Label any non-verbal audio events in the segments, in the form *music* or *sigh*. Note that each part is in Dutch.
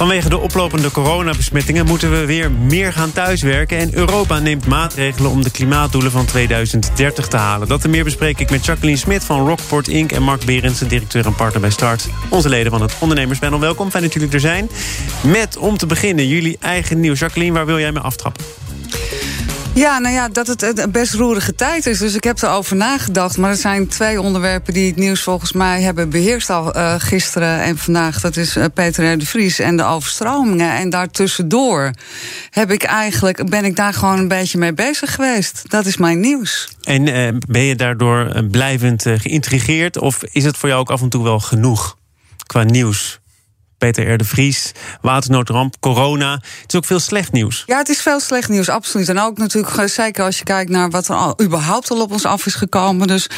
Vanwege de oplopende coronabesmettingen moeten we weer meer gaan thuiswerken. En Europa neemt maatregelen om de klimaatdoelen van 2030 te halen. Dat en meer bespreek ik met Jacqueline Smit van Rockport Inc. en Mark Berendsen, directeur en partner bij Start. Onze leden van het ondernemerspanel. Welkom, fijn dat jullie er zijn. Met, om te beginnen, jullie eigen nieuws. Jacqueline, waar wil jij mee aftrappen? Ja, nou ja, dat het een best roerige tijd is. Dus ik heb erover nagedacht. Maar er zijn twee onderwerpen die het nieuws volgens mij hebben beheerst al uh, gisteren en vandaag. Dat is uh, Peter de Vries en de overstromingen. En daartussendoor heb ik eigenlijk, ben ik daar gewoon een beetje mee bezig geweest. Dat is mijn nieuws. En uh, ben je daardoor blijvend geïntrigeerd? Of is het voor jou ook af en toe wel genoeg qua nieuws? Peter R. de Vries, watersnoodramp, corona. Het is ook veel slecht nieuws. Ja, het is veel slecht nieuws, absoluut. En ook natuurlijk, eh, zeker als je kijkt naar wat er al, überhaupt al op ons af is gekomen. Dus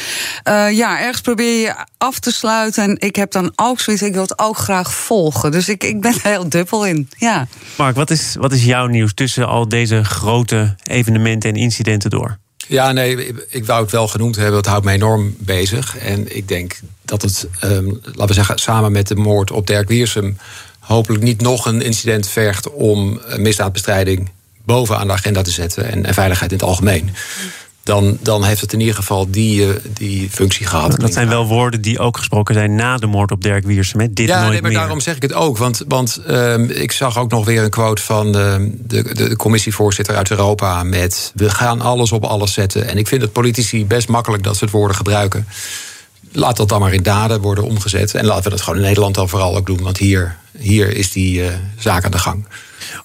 uh, ja, ergens probeer je af te sluiten. En ik heb dan ook zoiets, ik wil het ook graag volgen. Dus ik, ik ben er heel dubbel in, ja. Mark, wat is, wat is jouw nieuws tussen al deze grote evenementen en incidenten door? Ja, nee, ik wou het wel genoemd hebben. Het houdt mij enorm bezig. En ik denk dat het, um, laten we zeggen, samen met de moord op Dirk Wiersum... hopelijk niet nog een incident vergt om misdaadbestrijding bovenaan de agenda te zetten... en, en veiligheid in het algemeen dan, dan heeft het in ieder geval die, uh, die functie gehad. Dat zijn wel woorden die ook gesproken zijn na de moord op Dirk Wiersum. Dit ja, nooit nee, maar meer. daarom zeg ik het ook. Want, want uh, ik zag ook nog weer een quote van uh, de, de, de, commissievoorzitter uit Europa... met we gaan alles op alles zetten. En ik vind het politici best makkelijk dat ze het woorden gebruiken. Laat dat dan maar in daden worden omgezet. En laten we dat gewoon in Nederland dan vooral ook doen. Want hier, hier is die zaak aan de gang.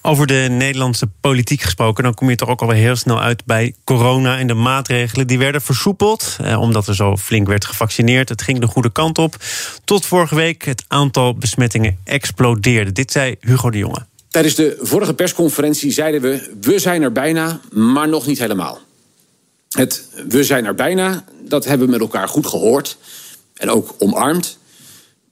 Over de Nederlandse politiek gesproken, dan kom je toch ook alweer heel snel uit bij corona en de maatregelen. Die werden versoepeld, eh, omdat er zo flink werd gevaccineerd. Het ging de goede kant op. Tot vorige week het aantal besmettingen explodeerde. Dit zei Hugo de Jonge. Tijdens de vorige persconferentie zeiden we: we zijn er bijna, maar nog niet helemaal. Het we zijn er bijna, dat hebben we met elkaar goed gehoord en ook omarmd.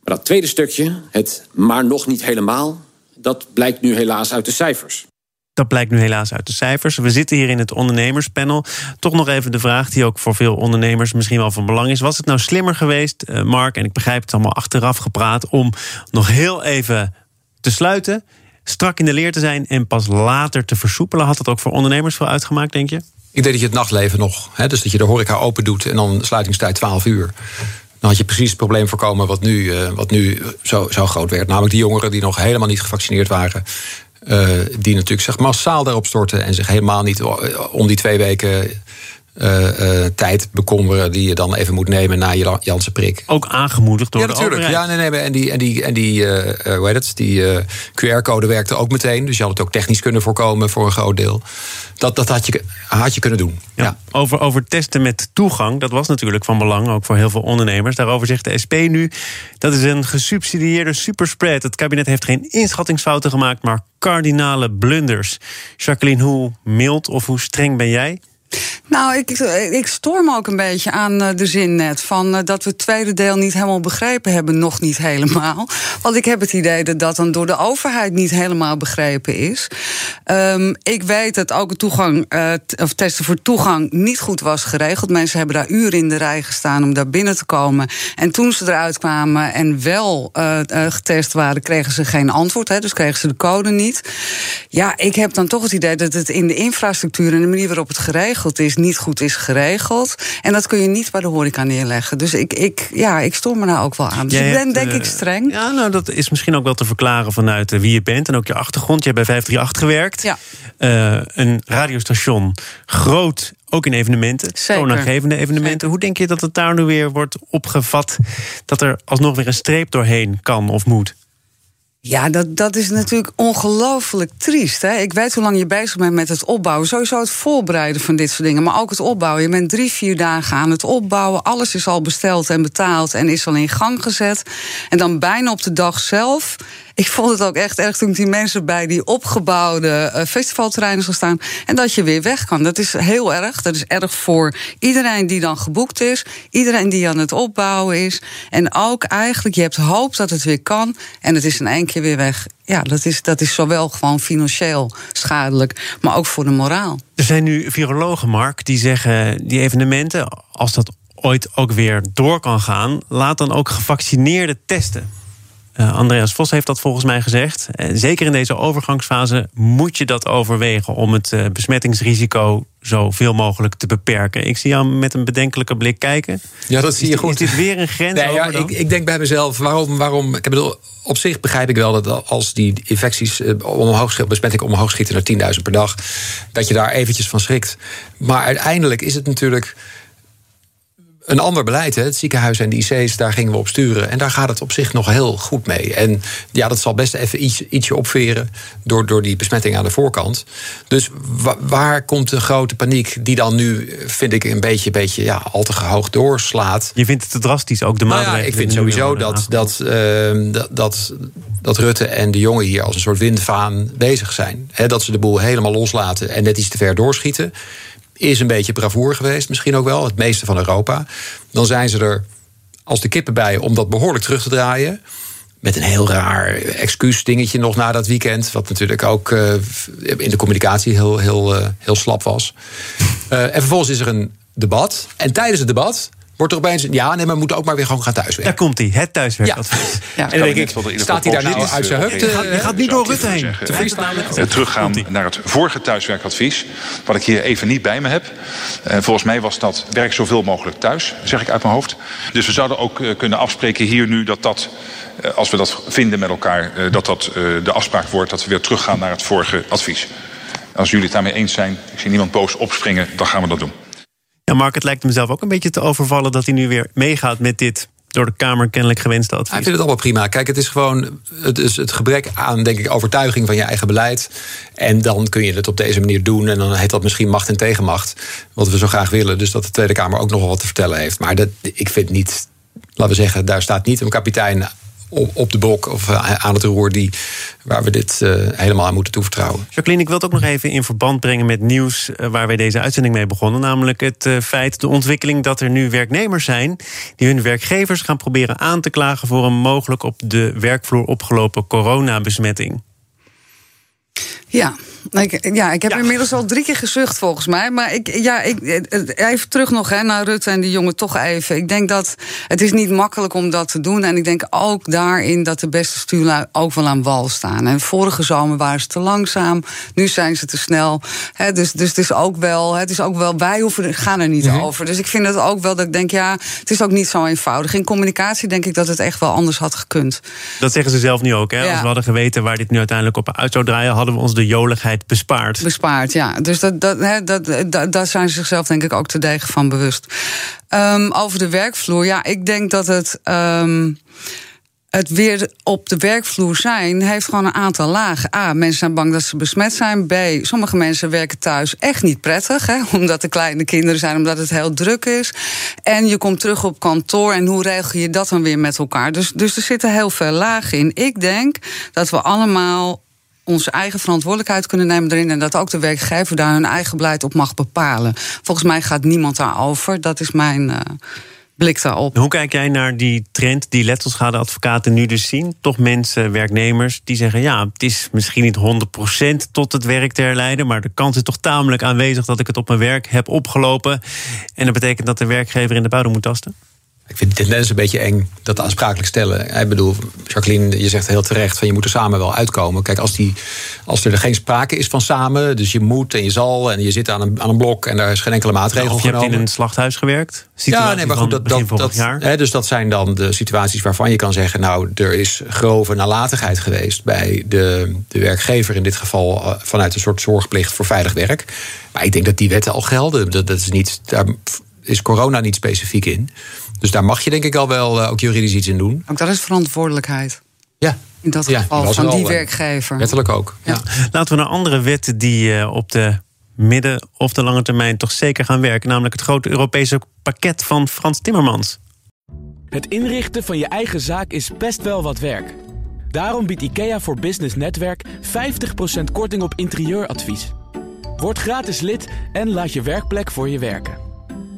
Maar dat tweede stukje, het maar nog niet helemaal, dat blijkt nu helaas uit de cijfers. Dat blijkt nu helaas uit de cijfers. We zitten hier in het ondernemerspanel. Toch nog even de vraag die ook voor veel ondernemers misschien wel van belang is. Was het nou slimmer geweest, eh, Mark, en ik begrijp het allemaal achteraf gepraat, om nog heel even te sluiten, strak in de leer te zijn en pas later te versoepelen? Had dat ook voor ondernemers veel uitgemaakt, denk je? Ik denk dat je het nachtleven nog, hè, dus dat je de horeca open doet en dan sluitingstijd 12 uur. Dan had je precies het probleem voorkomen wat nu, uh, wat nu zo, zo groot werd. Namelijk die jongeren die nog helemaal niet gevaccineerd waren. Uh, die natuurlijk zich massaal daarop storten en zich helemaal niet om die twee weken uh, uh, tijd bekommeren die je dan even moet nemen na je Janssen prik. Ook aangemoedigd door ja, de natuurlijk. overheid. Ja, nee, nee, en die, en die, en die, uh, hoe heet het, die QR-code werkte ook meteen. Dus je had het ook technisch kunnen voorkomen voor een groot deel. Dat, dat had, je, had je kunnen doen. Ja. Ja. Over, over testen met toegang, dat was natuurlijk van belang, ook voor heel veel ondernemers. Daarover zegt de SP nu, dat is een gesubsidieerde superspread. Het kabinet heeft geen inschattingsfouten gemaakt, maar kardinale blunders. Jacqueline, hoe mild of hoe streng ben jij? Nou, ik, ik stoor me ook een beetje aan eh, de zin net. Van uh, dat we het tweede deel niet helemaal begrepen hebben. Nog niet helemaal. *laughs* Want ik heb het idee dat dat dan door de overheid niet helemaal begrepen is. Um, ik weet dat ook toegang, uh, of testen voor toegang niet goed was geregeld. Mensen hebben daar uren in de rij gestaan om daar binnen te komen. En toen ze eruit kwamen en wel getest waren, kregen ze geen antwoord. Hè, dus kregen ze de code niet. Ja, ik heb dan toch het idee dat het in de infrastructuur en de manier waarop het geregeld is niet goed is geregeld. En dat kun je niet bij de horeca neerleggen. Dus ik, ik, ja, ik stoor me nou ook wel aan. Dus Jij ik ben denk eh, ik streng. Ja, nou, dat is misschien ook wel te verklaren vanuit eh, wie je bent en ook je achtergrond. Je hebt bij 538 gewerkt. Ja. Eh, een radiostation, groot, ook in evenementen, toonaangevende evenementen. Zeker. Hoe denk je dat het daar nu weer wordt opgevat dat er alsnog weer een streep doorheen kan of moet? Ja, dat, dat is natuurlijk ongelooflijk triest. Hè? Ik weet hoe lang je bezig bent met het opbouwen. Sowieso het voorbereiden van dit soort dingen. Maar ook het opbouwen. Je bent drie, vier dagen aan het opbouwen. Alles is al besteld en betaald en is al in gang gezet. En dan bijna op de dag zelf ik vond het ook echt erg toen die mensen bij die opgebouwde uh, festivalterreinen zag staan. En dat je weer weg kan. Dat is heel erg. Dat is erg voor iedereen die dan geboekt is. Iedereen die aan het opbouwen is. En ook eigenlijk, je hebt hoop dat het weer kan. En het is in één keer weer weg. Ja, dat is, dat is zowel gewoon financieel schadelijk, maar ook voor de moraal. Er zijn nu virologen, Mark, die zeggen die evenementen, als dat ooit ook weer door kan gaan, laat dan ook gevaccineerden testen. Uh, Andreas Vos heeft dat volgens mij gezegd. Uh, zeker in deze overgangsfase moet je dat overwegen om het uh, besmettingsrisico zoveel mogelijk te beperken. Ik zie jou met een bedenkelijke blik kijken. Ja, dat zie je goed. Is dit weer een grens? Nee, ja, ik, ik, denk bij mezelf, waarom, waarom. Ik bedoel, op zich begrijp ik wel dat als die infecties omhoog besmetting omhoog schieten naar 10.000 per dag, dat je daar eventjes van schrikt. Maar uiteindelijk is het natuurlijk een ander beleid. Hè. Het ziekenhuis en de IC's, daar gingen we op sturen. En daar gaat het op zich nog heel goed mee. En ja, dat zal best even iets, ietsje opveren door, door die besmetting aan de voorkant. Dus waar komt de grote paniek die dan nu, vind ik, een beetje, beetje ja, al te hoog doorslaat? Je vindt het te drastisch, ook de nou maatregelen? ja, ik vind sowieso dat, dat, uh, dat, dat, dat Rutte en de jongen hier als een soort windvaan bezig zijn. Dat ze de boel helemaal loslaten en net iets te ver doorschieten is een beetje bravoer geweest, misschien ook wel, het meeste van Europa. Dan zijn ze er als de kippen bij om dat behoorlijk terug te draaien. Met een heel raar excuusdingetje nog na dat weekend. Wat natuurlijk ook uh, in de communicatie heel, heel, uh, heel slap was. Uh, en vervolgens is er een debat. En tijdens het debat wordt er opeens... ja, nee, maar we moeten ook maar weer gewoon gaan thuiswerken. Daar komt hij, het thuiswerkadvies. Ja. ja. En dan denk ik, staat hij daar nou uit zijn heup? Je gaat niet door Rutte heen. Teruggaan naar het vorige thuiswerkadvies... wat ik hier even niet bij me heb. volgens mij was dat werk zoveel mogelijk thuis, zeg ik uit mijn hoofd. Dus we zouden ook kunnen afspreken hier nu dat dat... als we dat vinden met elkaar, dat dat de afspraak wordt... dat we weer teruggaan naar het vorige advies. Als jullie het daarmee eens zijn, ik zie niemand boos opspringen, dan gaan we dat doen. Ja, Mark, het lijkt hem zelf ook een beetje te overvallen dat hij nu weer meegaat met dit door de Kamer kennelijk gewenste advies. Hij vindt het allemaal prima. Kijk, het is gewoon het, is het gebrek aan, denk ik, overtuiging van je eigen beleid. En dan kun je het op deze manier doen. En dan heet dat misschien macht en tegenmacht. Wat we zo graag willen. Dus dat de Tweede Kamer ook nog wat te vertellen heeft. Maar dat, ik vind niet, laten we zeggen, daar staat niet een kapitein op de bok of eh, aan het roer die, waar we dit uh, helemaal aan moeten toevertrouwen. Jacqueline, ik wil het ook nog even in verband brengen met nieuws uh, waar wij deze uitzending mee begonnen. Namelijk het feit, de ontwikkeling dat er nu werknemers zijn die hun werkgevers gaan proberen aan te klagen voor een mogelijk op de werkvloer opgelopen coronabesmetting. Ja, ik, ja, ik heb inmiddels al drie keer gezucht volgens mij. Maar ik, ja, ik, even terug nog hè, naar Rutte en die jongen toch even. Ik denk dat het is niet makkelijk om dat te doen. En ik denk ook daarin dat de beste stuurlui ook wel aan wal staan. En vorige zomer waren ze te langzaam. Nu zijn ze te snel. Hè, dus, dus het is ook wel, het is ook wel, wij hoeven, gaan er niet mhm. over. Dus ik vind het ook wel dat ik denk, ja, het is ook niet zo eenvoudig. In communicatie denk ik dat het echt wel anders had gekund. Dat zeggen ze zelf nu ook. Hè? Als we hadden geweten waar dit nu uiteindelijk op uit zou draaien, hadden we ons de joligheid bespaard. Bespaard, ja. Dus dat, dat, dat, dat, daar zijn ze zichzelf denk ik ook te degen van bewust. Um, over de werkvloer, ja, ik denk dat het. Um, het weer op de werkvloer zijn heeft gewoon een aantal lagen. A, mensen zijn bang dat ze besmet zijn. B, sommige mensen werken thuis echt niet prettig, hè, *laughs* omdat er kleine kinderen zijn, omdat het heel druk is. En je komt terug op kantoor en hoe regel je dat dan weer met elkaar? Dus, dus er zitten heel veel lagen in. Ik denk dat we allemaal onze eigen verantwoordelijkheid kunnen nemen erin. En dat ook de werkgever daar hun eigen beleid op mag bepalen. Volgens mij gaat niemand daarover. Dat is mijn. Uh, blik daarop. Hoe kijk jij naar die trend die letselschadeadvocaten nu dus zien? Toch mensen, werknemers, die zeggen... ja, het is misschien niet 100% tot het werk te herleiden... maar de kans is toch tamelijk aanwezig dat ik het op mijn werk heb opgelopen. En dat betekent dat de werkgever in de buidel moet tasten? Ik vind het net een beetje eng dat aansprakelijk stellen. Ik bedoel, Jacqueline, je zegt heel terecht van je moet er samen wel uitkomen. Kijk, als, die, als er geen sprake is van samen, dus je moet en je zal en je zit aan een, aan een blok en daar is geen enkele maatregel nou, of je hebt in een slachthuis gewerkt. ja, nee, maar goed, dat, dat, dat hè, dus dat zijn dan de situaties waarvan je kan zeggen, nou, er is grove nalatigheid geweest bij de, de werkgever in dit geval eh, vanuit een soort zorgplicht voor veilig werk. Maar ik denk dat die wetten al gelden. Dat, dat is niet, daar is corona niet specifiek in. Dus daar mag je denk ik al wel uh, ook juridisch iets in doen. Ook dat is verantwoordelijkheid. Ja, In dat Ja, geval van die al, eh, werkgever. Wettelijk ook. Ja. Laten we naar andere wetten die eh, op de midden- of de lange termijn toch zeker gaan werken. Namelijk het grote Europese pakket van Frans Timmermans. Het inrichten van je eigen zaak is best wel wat werk. Daarom biedt IKEA voor Business Netwerk 50% korting op interieuradvies. Word gratis lid en laat je werkplek voor je werken.